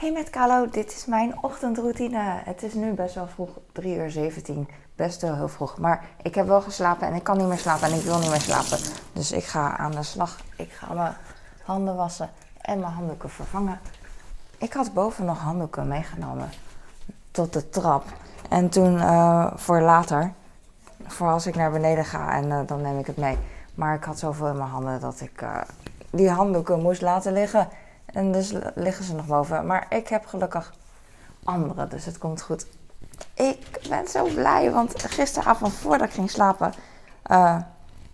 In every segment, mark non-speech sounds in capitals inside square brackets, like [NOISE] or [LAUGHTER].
Hey met Carlo, dit is mijn ochtendroutine. Het is nu best wel vroeg, 3 uur 17. Best wel heel vroeg. Maar ik heb wel geslapen en ik kan niet meer slapen en ik wil niet meer slapen. Dus ik ga aan de slag. Ik ga mijn handen wassen en mijn handdoeken vervangen. Ik had boven nog handdoeken meegenomen tot de trap. En toen uh, voor later, voor als ik naar beneden ga en uh, dan neem ik het mee. Maar ik had zoveel in mijn handen dat ik uh, die handdoeken moest laten liggen. En dus liggen ze nog boven. Maar ik heb gelukkig andere, dus het komt goed. Ik ben zo blij, want gisteravond voordat ik ging slapen, uh,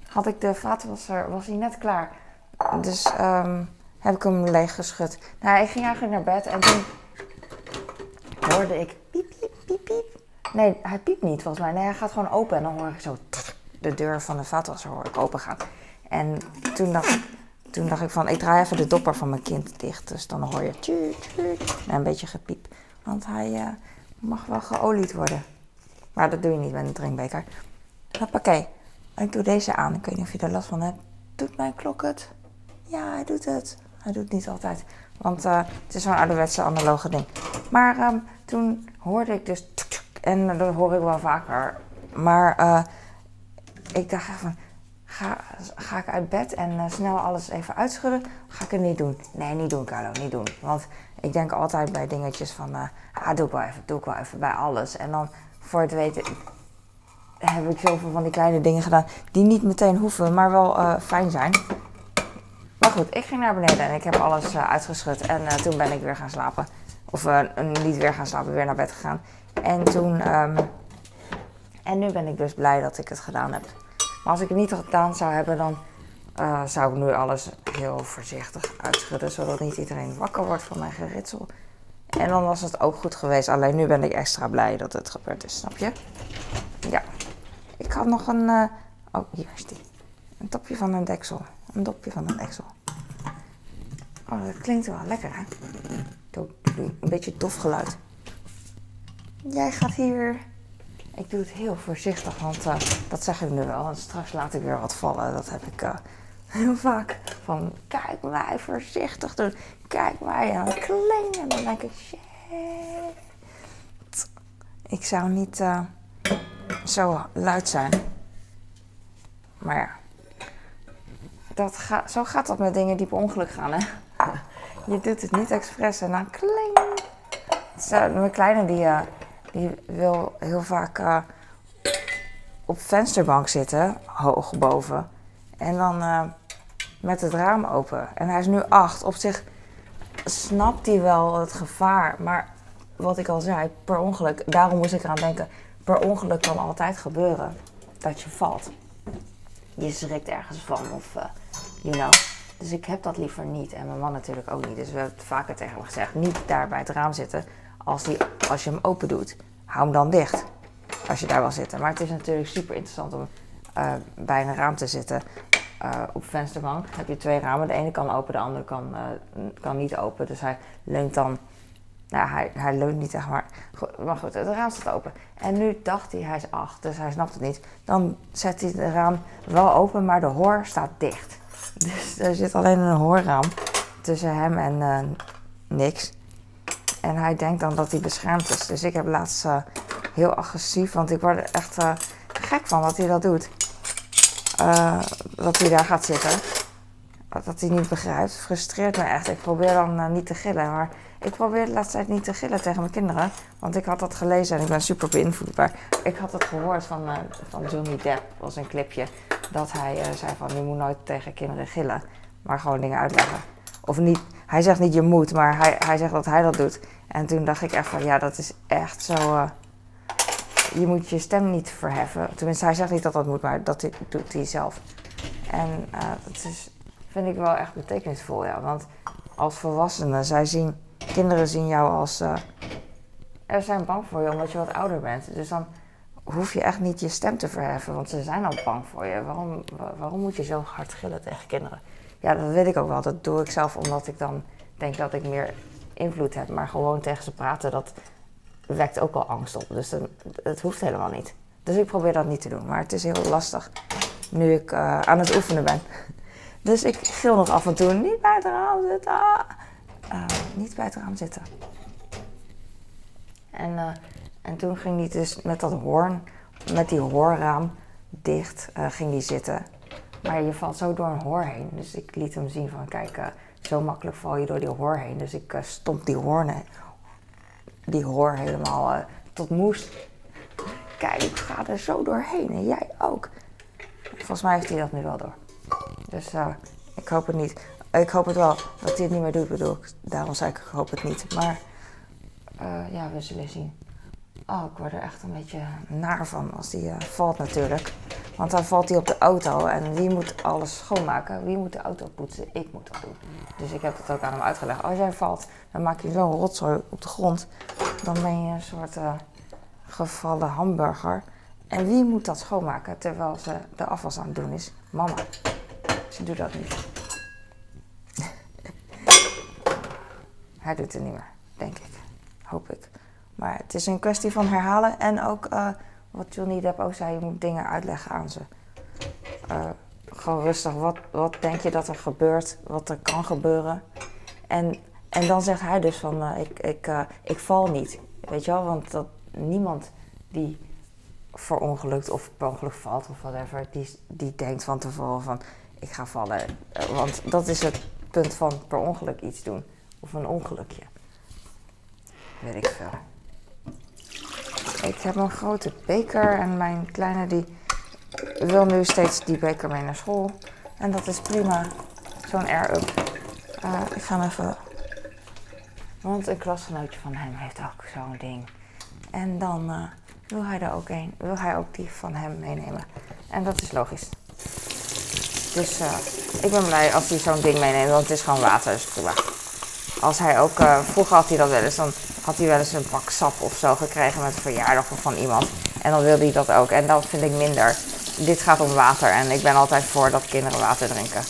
had ik de vaatwasser, was hij net klaar. Dus um, heb ik hem leeg geschud. Nou, ik ging eigenlijk naar bed en toen hoorde ik piep, piep, piep, piep. Nee, hij piept niet volgens mij. Nee, hij gaat gewoon open en dan hoor ik zo de deur van de vaatwasser hoor ik open gaan. En toen dacht ik, toen dacht ik van, ik draai even de dopper van mijn kind dicht. Dus dan hoor je tjuut, tjuut, en een beetje gepiep. Want hij uh, mag wel geolied worden. Maar dat doe je niet met een drinkbeker. Hoppakee. Ik doe deze aan. Ik weet niet of je er last van hebt. Doet mijn klok het? Ja, hij doet het. Hij doet het niet altijd. Want uh, het is zo'n ouderwetse analoge ding. Maar um, toen hoorde ik dus... En dat hoor ik wel vaker. Maar uh, ik dacht van Ga, ga ik uit bed en uh, snel alles even uitschudden? Ga ik het niet doen? Nee, niet doen, Carlo, niet doen. Want ik denk altijd bij dingetjes van, uh, ah, doe ik wel even, doe ik wel even bij alles. En dan voor het weten heb ik zoveel van die kleine dingen gedaan die niet meteen hoeven, maar wel uh, fijn zijn. Maar goed, ik ging naar beneden en ik heb alles uitgeschud en toen ben ik weer gaan slapen. Of niet weer gaan slapen, weer naar bed gegaan. En toen, um, en nu ben ik dus blij dat ik het gedaan heb. Maar als ik het niet gedaan zou hebben, dan uh, zou ik nu alles heel voorzichtig uitschudden, zodat niet iedereen wakker wordt van mijn geritsel. En dan was het ook goed geweest. Alleen nu ben ik extra blij dat het gebeurd is, snap je? Ja. Ik had nog een. Uh, oh, hier is die. Een topje van een deksel. Een dopje van een deksel. Oh, dat klinkt wel lekker, hè? Een beetje dof geluid. Jij gaat hier ik doe het heel voorzichtig, want uh, dat zeg ik nu wel. En straks laat ik weer wat vallen. Dat heb ik uh, [LAUGHS] heel vaak. Van kijk mij voorzichtig doen. Kijk mij aan klingen. En dan denk ik, shit. Ik zou niet uh, zo luid zijn. Maar ja. Dat ga, zo gaat dat met dingen die per ongeluk gaan, hè. Je doet het niet expres en dan kling. Zo, mijn kleine die die wil heel vaak uh, op vensterbank zitten, hoog boven. En dan uh, met het raam open. En hij is nu acht. Op zich snapt hij wel het gevaar. Maar wat ik al zei, per ongeluk, daarom moest ik eraan denken. Per ongeluk kan altijd gebeuren dat je valt. Je schrikt ergens van of, uh, you know. Dus ik heb dat liever niet. En mijn man natuurlijk ook niet. Dus we hebben het vaker tegen hem gezegd: niet daar bij het raam zitten als, als je hem open doet, hou hem dan dicht. Als je daar wil zitten. Maar het is natuurlijk super interessant om uh, bij een raam te zitten. Uh, op vensterbank heb je twee ramen. De ene kan open, de andere kan, uh, kan niet open. Dus hij leunt dan. Nou, hij, hij leunt niet zeg maar. Goed, maar goed, het raam staat open. En nu dacht hij, hij is acht, dus hij snapt het niet. Dan zet hij het raam wel open, maar de hoor staat dicht. [LAUGHS] Dus er zit alleen een hoorraam tussen hem en niks. En hij denkt dan dat hij beschermd is. Dus ik heb laatst uh, heel agressief, want ik word er echt uh, gek van dat hij dat doet. Uh, dat hij daar gaat zitten. Dat hij niet begrijpt. frustreert me echt. Ik probeer dan niet te gillen. Maar ik probeer de laatste tijd niet te gillen tegen mijn kinderen. Want ik had dat gelezen en ik ben super beïnvloedbaar. Ik had het gehoord van, van Johnny Depp. was een clipje. Dat hij zei van je moet nooit tegen kinderen gillen. Maar gewoon dingen uitleggen. Of niet, hij zegt niet je moet, maar hij, hij zegt dat hij dat doet. En toen dacht ik echt van ja, dat is echt zo. Uh, je moet je stem niet verheffen. Tenminste, hij zegt niet dat dat moet, maar dat doet hij zelf. En uh, dat is, vind ik wel echt betekenisvol, ja. Want als volwassenen, zij zien, kinderen zien jou als. Uh, er zijn bang voor je omdat je wat ouder bent. Dus dan hoef je echt niet je stem te verheffen, want ze zijn al bang voor je. Waarom, waarom moet je zo hard gillen tegen kinderen? Ja, dat weet ik ook wel. Dat doe ik zelf omdat ik dan denk dat ik meer invloed heb. Maar gewoon tegen ze praten, dat wekt ook al angst op. Dus het hoeft helemaal niet. Dus ik probeer dat niet te doen. Maar het is heel lastig nu ik uh, aan het oefenen ben. [LAUGHS] Dus ik gil nog af en toe niet bij het raam zitten. Uh, niet bij het raam zitten. En, eh, en toen ging hij dus met dat hoorn, met die hoorraam dicht, ging hij zitten. Maar je valt zo door een hoor heen. Dus ik liet hem zien van, kijk, uh, zo makkelijk val je door die hoor heen. Dus ik stomp die hoorn, die hoor helemaal tot moest. Kijk, ik ga er zo doorheen en jij ook. Volgens mij heeft hij dat nu wel door. Dus ik hoop het niet. Ik hoop het wel dat hij het niet meer doet, bedoel. Daarom zei ik, ik hoop het niet. Maar uh, ja, we zullen zien. Oh, ik word er echt een beetje naar van als die uh, valt natuurlijk. Want dan valt hij op de auto en wie moet alles schoonmaken? Wie moet de auto poetsen? Ik moet dat doen. Dus ik heb het ook aan hem uitgelegd. Als jij valt, dan maak je zo'n rotzooi op de grond. Dan ben je een soort uh, gevallen hamburger. En wie moet dat schoonmaken terwijl ze de afwas aan het doen is? Mama. Ze doet dat niet. [LAUGHS] Hij doet het niet meer, denk ik. Hoop ik. Maar het is een kwestie van herhalen. En ook uh, wat Johnny Depp ook zei, je moet dingen uitleggen aan ze. Uh, gewoon rustig, wat, wat denk je dat er gebeurt, wat er kan gebeuren. En, en dan zegt hij dus van, uh, ik, ik, ik val niet. Weet je wel, want dat, niemand die verongelukt of per ongeluk valt of whatever, die, die denkt van tevoren van, ik ga vallen. want dat is het punt van per ongeluk iets doen. Of een ongelukje. Weet ik veel. Ik heb een grote beker en mijn kleine die wil nu steeds die beker mee naar school. En dat is prima. Zo'n air-up. Uh, ik ga hem even... Want een klasgenootje van hem heeft ook zo'n ding. En dan uh, wil hij er ook een. Wil hij ook die van hem meenemen. En dat is logisch. Dus uh, ik ben blij als hij zo'n ding meeneemt, want het is gewoon water, dus prima als hij ook, vroeger had hij dat wel eens, dan had hij wel eens een pak sap of zo gekregen met een verjaardag van iemand. En dan wilde hij dat ook. En dat vind ik minder. Dit gaat om water en ik ben altijd voor dat kinderen water drinken.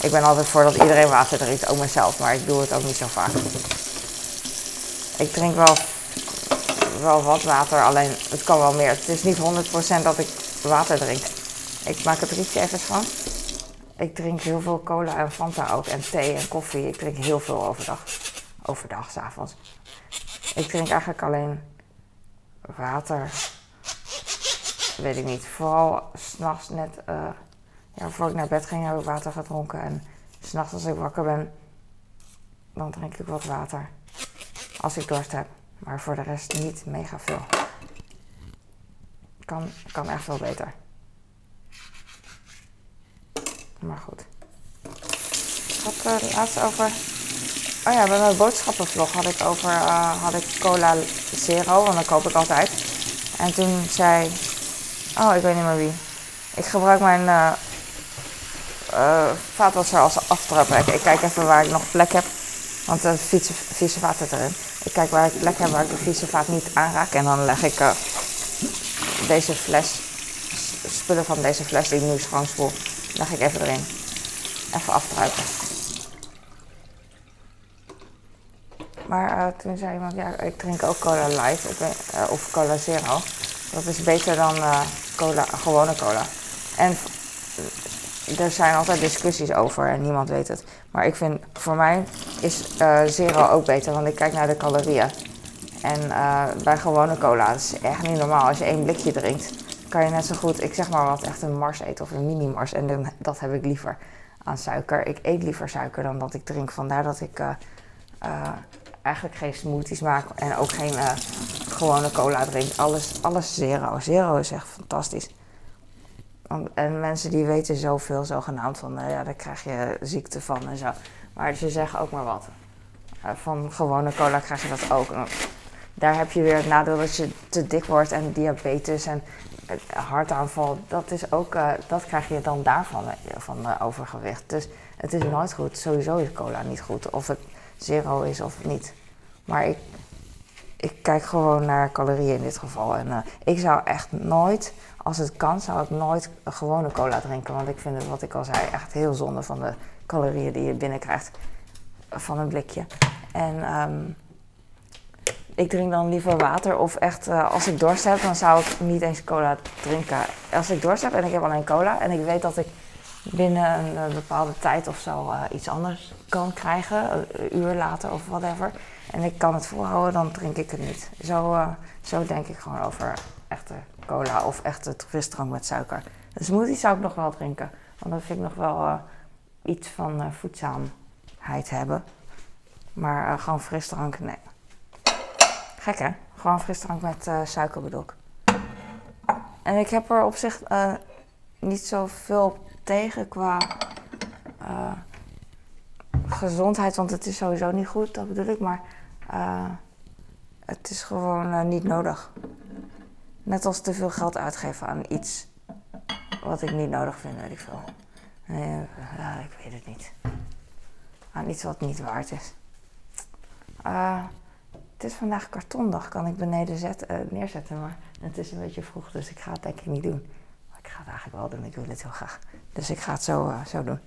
Ik ben altijd voor dat iedereen water drinkt, ook mezelf, maar ik doe het ook niet zo vaak. Ik drink wel, wel wat water, alleen het kan wel meer. Het is niet 100% dat ik water drink. Ik maak het rietje even schoon. Ik drink heel veel cola en Fanta ook. En thee en koffie. Ik drink heel veel overdag. Overdag, s'avonds. Ik drink eigenlijk alleen water. Weet ik niet. Vooral s'nachts net... Uh, ja, voor ik naar bed ging heb ik water gedronken. En s'nachts als ik wakker ben... Dan drink ik wat water. Als ik dorst heb. Maar voor de rest niet mega veel. Kan, kan echt wel beter. Maar goed. Ik had uh, laatst over. Oh ja, bij mijn boodschappenvlog had ik over uh, had ik cola zero, want dat koop ik altijd. En toen zei. Oh, ik weet niet meer wie. Ik gebruik mijn uh, uh, vaatwasser als aftrapper. Ik kijk even waar ik nog plek heb. Want de vieze, vieze vaat zit erin. Ik kijk waar ik plek heb waar ik de vieze vaat niet aanraak. En dan leg ik deze fles, spullen van deze fles die ik nu schoonspoel, leg ik even erin. Even afdruipen. Maar uh, toen zei iemand, ja, ik drink ook cola light uh, of cola zero. Dat is beter dan uh, cola, gewone cola. En er zijn altijd discussies over en niemand weet het. Maar ik vind, voor mij is zero ook beter, want ik kijk naar de calorieën. En bij gewone cola, is echt niet normaal. Als je één blikje drinkt, kan je net zo goed, ik zeg maar wat, echt een Mars eten of een mini-Mars. En dan, dat heb ik liever aan suiker. Ik eet liever suiker dan dat ik drink. Vandaar dat ik eigenlijk geen smoothies maak en ook geen uh, gewone cola drink. Alles, alles zero. Zero is echt fantastisch. En mensen die weten zoveel zogenaamd van, ja, daar krijg je ziekte van en zo. Maar ze zeggen ook maar wat. van gewone cola krijg je dat ook. Daar heb je weer het nadeel dat je te dik wordt en diabetes en hartaanval, dat, is ook, uh, dat krijg je dan daarvan, van uh, overgewicht. Dus het is nooit goed. Sowieso is cola niet goed. Of het zero is of niet. Maar ik, ik kijk gewoon naar calorieën in dit geval. En uh, ik zou echt nooit, als het kan, zou ik nooit gewone cola drinken. Want ik vind het, wat ik al zei, echt heel zonde van de calorieën die je binnenkrijgt van een blikje. En... Um, ik drink dan liever water. Of echt, uh, als ik dorst heb, dan zou ik niet eens cola drinken. Als ik dorst heb en ik heb alleen cola en ik weet dat ik binnen een, eh, bepaalde tijd of zo eh, iets anders kan krijgen, een uur later of whatever, en ik kan het volhouden, dan drink ik het niet. Zo, eh, zo denk ik gewoon over echte cola of echte frisdrank met suiker. Een smoothie zou ik nog wel drinken, want dat vind ik nog wel iets van voedzaamheid hebben. Maar gewoon frisdrank, nee. Gek hè? Gewoon frisdrank met suiker bedoel ik. En ik heb er op zich niet zoveel tegen qua uh, gezondheid, want het is sowieso niet goed, dat bedoel ik. Maar het is gewoon niet nodig. Net als te veel geld uitgeven aan iets wat ik niet nodig vind, weet ik veel. Ik weet het niet. Aan iets wat niet waard is. Het is vandaag kartondag, kan ik beneden zet, uh, neerzetten. Maar het is een beetje vroeg, dus ik ga het denk ik niet doen. Ga het eigenlijk wel doen, ik wil het heel graag. Dus ik ga het zo, uh, zo doen.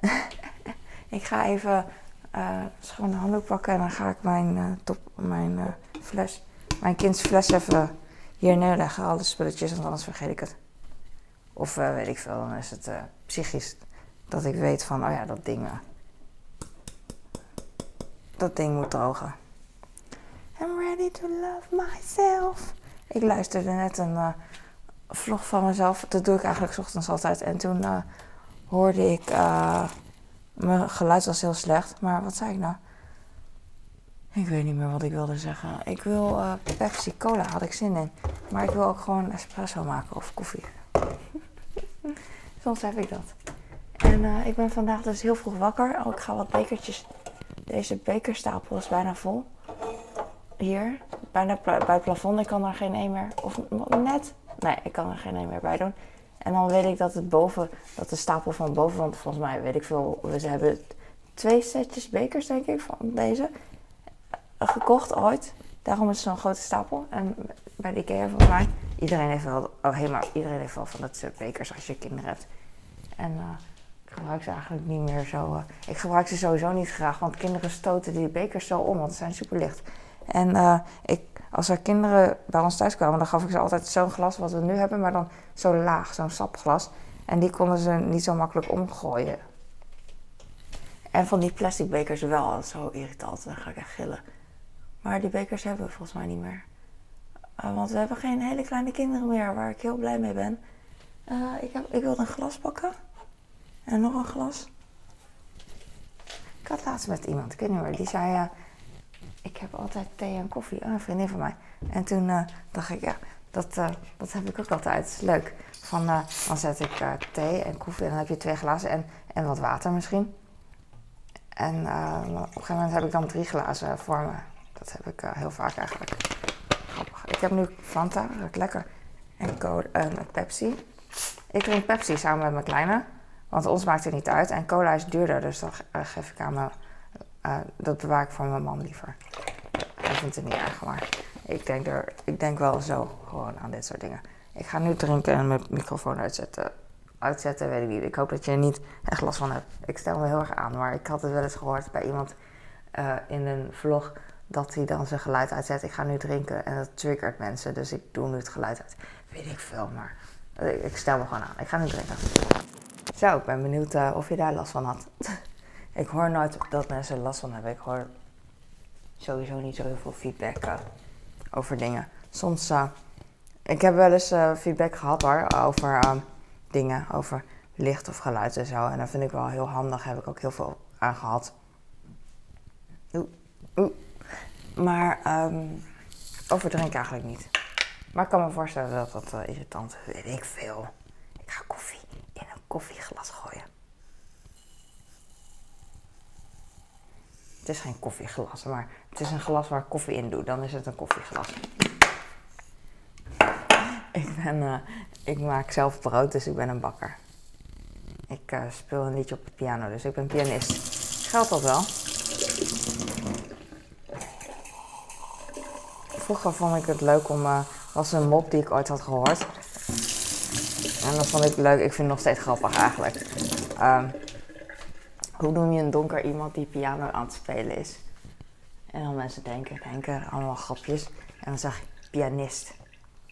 [LAUGHS] ik ga even uh, schoon de handdoek pakken en dan ga ik mijn, top, mijn fles, mijn kinds fles even hier neerleggen. Alle spulletjes, want anders vergeet ik het. Of weet ik veel, dan is het psychisch dat ik weet van, oh ja, dat ding, dat ding moet drogen. I'm ready to love myself. Ik luisterde net een vlog van mezelf. Dat doe ik eigenlijk ochtends altijd. En toen uh, hoorde ik. Uh, mijn geluid was heel slecht. Maar wat zei ik nou? Ik weet niet meer wat ik wilde zeggen. Ik wil Pepsi Cola, had ik zin in. Maar ik wil ook gewoon espresso maken of koffie. [LAUGHS] Soms heb ik dat. En ik ben vandaag dus heel vroeg wakker. Oh, ik ga wat bekertjes. Deze bekerstapel is bijna vol hier, bijna bij plafond. Ik kan er geen één meer, of net, nee, ik kan er geen één meer bij doen. En dan weet ik dat het boven, dat de stapel van boven, want volgens mij weet ik veel, we hebben twee setjes bekers denk ik van deze gekocht ooit. Daarom is het zo'n grote stapel. En bij de IKEA volgens mij, iedereen heeft wel, oh helemaal, iedereen heeft wel van dat soort bekers als je kinderen hebt. En uh, ik gebruik ze eigenlijk niet meer zo. Uh, ik gebruik ze sowieso niet graag, want kinderen stoten die bekers zo om, want ze zijn super licht. En uh, ik, als er kinderen bij ons thuis kwamen, dan gaf ik ze altijd zo'n glas wat we nu hebben, maar dan zo laag, zo'n sapglas. En die konden ze niet zo makkelijk omgooien. En van die plastic bekers wel, zo irritant, dan ga ik echt gillen. Maar die bekers hebben we volgens mij niet meer. Uh, want we hebben geen hele kleine kinderen meer, waar ik heel blij mee ben. Uh, ik, heb, ik wilde een glas pakken. En nog een glas. Ik had laatst met iemand, ik weet niet meer, die zei ik heb altijd thee en koffie. Een vriendin van mij. En toen uh, dacht ik, ja, dat, uh, dat heb ik ook altijd. Leuk. Van, uh, dan zet ik thee en koffie en dan heb je twee glazen en, en wat water misschien. En op een gegeven moment heb ik dan drie glazen voor me. Dat heb ik heel vaak eigenlijk. Grappig. Ik heb nu Fanta, dat lekker. En Pepsi. Ik drink Pepsi samen met mijn kleine. Want ons maakt het niet uit. En cola is duurder, dus dat geef ik aan mijn uh, dat bewaar ik voor mijn man liever. Hij vindt het niet erg, maar ik denk, er, ik denk wel zo gewoon aan dit soort dingen. Ik ga nu drinken en mijn microfoon uitzetten. Uitzetten, weet ik niet. Ik hoop dat je er niet echt last van hebt. Ik stel me heel erg aan, maar ik had het wel eens gehoord bij iemand uh, in een vlog dat hij dan zijn geluid uitzet. Ik ga nu drinken en dat triggert mensen, dus ik doe nu het geluid uit. Weet ik veel, maar ik stel me gewoon aan. Ik ga nu drinken. Zo, ik ben benieuwd uh, of je daar last van had. [LAUGHS] Ik hoor nooit dat mensen last van hebben. Ik hoor sowieso niet zo heel veel feedback uh, over dingen. Soms, uh, ik heb wel eens uh, feedback gehad hoor, over um, dingen, over licht of geluid en zo. En dat vind ik wel heel handig, heb ik ook heel veel aan gehad. Oeh, oeh. Maar um, over drinken eigenlijk niet. Maar ik kan me voorstellen dat dat irritant is. Weet ik veel. Ik ga koffie in een koffieglas gooien. Het is geen koffieglas, maar het is een glas waar ik koffie in doe. Dan is het een koffieglas. Ik, ben, uh, ik maak zelf brood, dus ik ben een bakker. Ik uh, speel een liedje op de piano, dus ik ben pianist. Geldt dat wel? Vroeger vond ik het leuk om... Uh, was een mop die ik ooit had gehoord. En dat vond ik leuk. Ik vind het nog steeds grappig eigenlijk. Uh, hoe noem je een donker iemand die piano aan het spelen is? En dan mensen denken, denken, allemaal grapjes. En dan zeg ik pianist.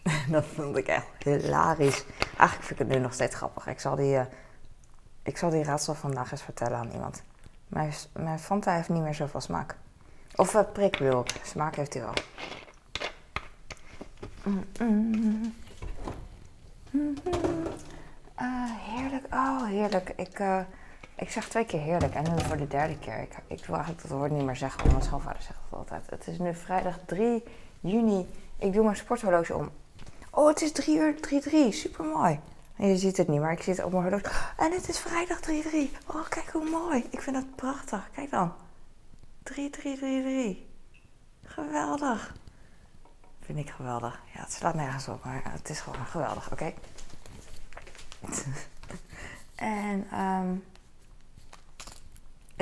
[LAUGHS] dat vond ik echt hilarisch. Eigenlijk vind ik het nu nog steeds grappig. Ik zal die, uh, Ik zal die raadsel vandaag eens vertellen aan iemand. Mijn, mijn Fanta heeft niet meer zoveel smaak. Of uh. Smaak heeft hij wel. Mm -mm. Mm uh, heerlijk. Oh, heerlijk. Ik, uh, ik zeg twee keer heerlijk. En nu voor de derde keer. Ik, ik wil eigenlijk dat woord niet meer zeggen. Want mijn schoonvader zegt het altijd. Het is nu vrijdag 3 juni. Ik doe mijn sporthorloge om. Oh, het is 3 uur 3-3. Super mooi. Je ziet het niet, maar ik zit op mijn horloge. En het is vrijdag 3-3. Oh, kijk hoe mooi. Ik vind het prachtig. Kijk dan. 3-3-3-3. Geweldig. Vind ik geweldig. Ja, het slaat nergens op, maar het is gewoon geweldig, oké? [LAUGHS] en um,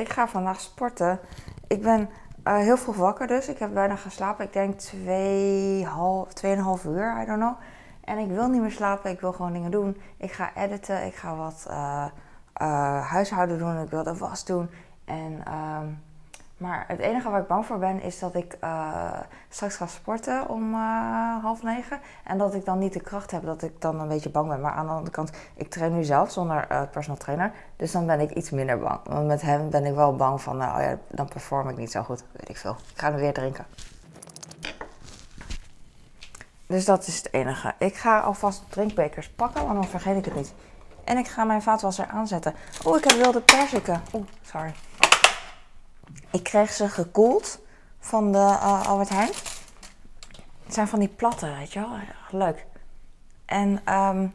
ik ga vandaag sporten. Ik ben uh, heel vroeg wakker dus. Ik heb bijna geslapen. Ik denk 2,5 uur, I don't know. En ik wil niet meer slapen. Ik wil gewoon dingen doen. Ik ga editen. Ik ga wat uh, uh, huishouden doen. Ik wil de was doen. En... Um, maar het enige waar ik bang voor ben is dat ik uh, straks ga sporten om uh, half negen. En dat ik dan niet de kracht heb, dat ik dan een beetje bang ben. Maar aan de andere kant, ik train nu zelf zonder uh, personal trainer. Dus dan ben ik iets minder bang. Want met hem ben ik wel bang van, oh ja, dan perform ik niet zo goed. Weet ik veel. Ik ga hem weer drinken. Dus dat is het enige. Ik ga alvast drinkbekers pakken, want dan vergeet ik het niet. En ik ga mijn vaatwasser aanzetten. Oh, ik heb wilde perziken. Oeh, sorry. Ik kreeg ze gekoeld van de uh, Albert Heijn. Het zijn van die platte, weet je wel. Leuk. En um,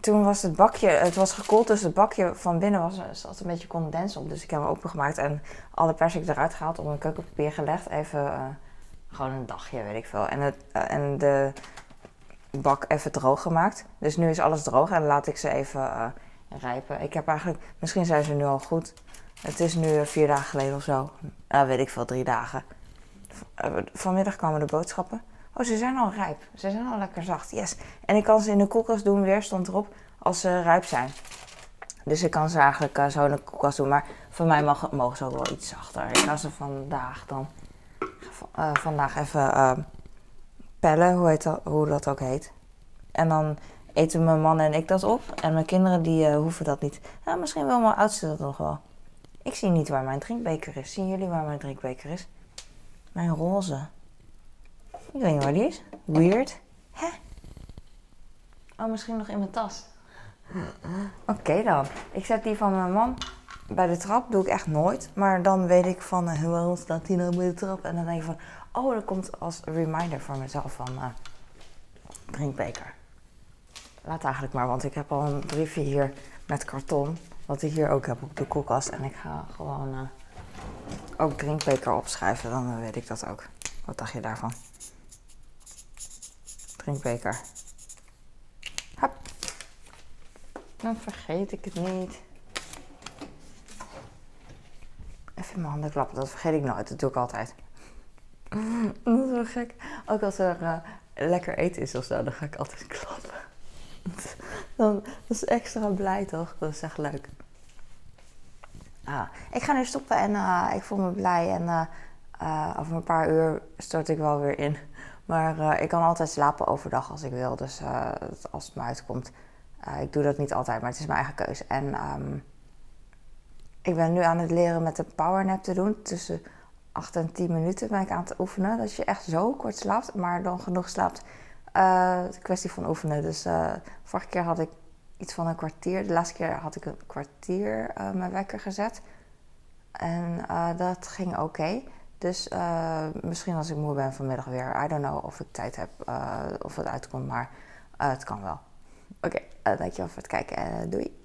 toen was het bakje, het was gekoeld, dus het bakje van binnen was, zat een beetje condens op. Dus ik heb hem opengemaakt en alle persik eruit gehaald, op een keukenpapier gelegd. Even, uh, gewoon een dagje, weet ik veel. En, het, uh, en de bak even droog gemaakt. Dus nu is alles droog en laat ik ze even rijpen. Ik heb eigenlijk, misschien zijn ze nu al goed. Het is nu vier dagen geleden of zo. Nou, weet ik veel, drie dagen. Vanmiddag kwamen de boodschappen. Oh, ze zijn al rijp. Ze zijn al lekker zacht. Yes. En ik kan ze in de koelkast doen, weer stond erop, als ze rijp zijn. Dus ik kan ze eigenlijk uh, zo in de koelkast doen. Maar voor mij mag, mogen ze ook wel iets zachter. Ik ga ze vandaag dan vandaag even pellen, hoe, heet dat, ook heet. En dan eten mijn man en ik dat op. En mijn kinderen die hoeven dat niet. Ja, misschien wel mijn oudste dat nog wel. Ik zie niet waar mijn drinkbeker is. Zien jullie waar mijn drinkbeker is? Mijn roze. Ik weet niet waar die is. Weird. Hè? Oh, misschien nog in mijn tas. Oké dan. Ik zet die van mijn man bij de trap. Doe ik echt nooit. Maar dan weet ik van, uh, waarom staat die nou bij de trap? En dan denk ik van, oh, dat komt als reminder voor mezelf van uh, drinkbeker. Laat eigenlijk maar, want ik heb al een briefje hier met karton. Wat ik hier ook heb op de koelkast. En ik ga gewoon uh, ook drinkbeker opschrijven. Dan weet ik dat ook. Wat dacht je daarvan? Drinkbeker. Hop. Dan vergeet ik het niet. Even mijn handen klappen. Dat vergeet ik nooit. Dat doe ik altijd. [LAUGHS] Dat is wel gek. Ook als er uh, lekker eten is of zo, dan ga ik altijd klappen. [LAUGHS] Dan, dat is extra blij toch? Dat is echt leuk. Ah, ik ga nu stoppen en uh, ik voel me blij. En uh, uh, over een paar uur stort ik wel weer in. [LAUGHS] Maar ik kan altijd slapen overdag als ik wil. Dus als het me uitkomt. ik doe dat niet altijd, maar het is mijn eigen keuze. En um, ik ben nu aan het leren met de powernap te doen. Tussen 8 en 10 minuten ben ik aan het oefenen. Dat je echt zo kort slaapt, maar dan genoeg slaapt. Uh, kwestie van oefenen. Dus uh, vorige keer had ik iets van een kwartier. De laatste keer had ik een kwartier uh, mijn wekker gezet. En dat ging oké. Dus misschien als ik moe ben vanmiddag weer. I don't know of ik tijd heb of het uitkomt, maar het kan wel. Oké, okay, dankjewel voor het kijken en doei.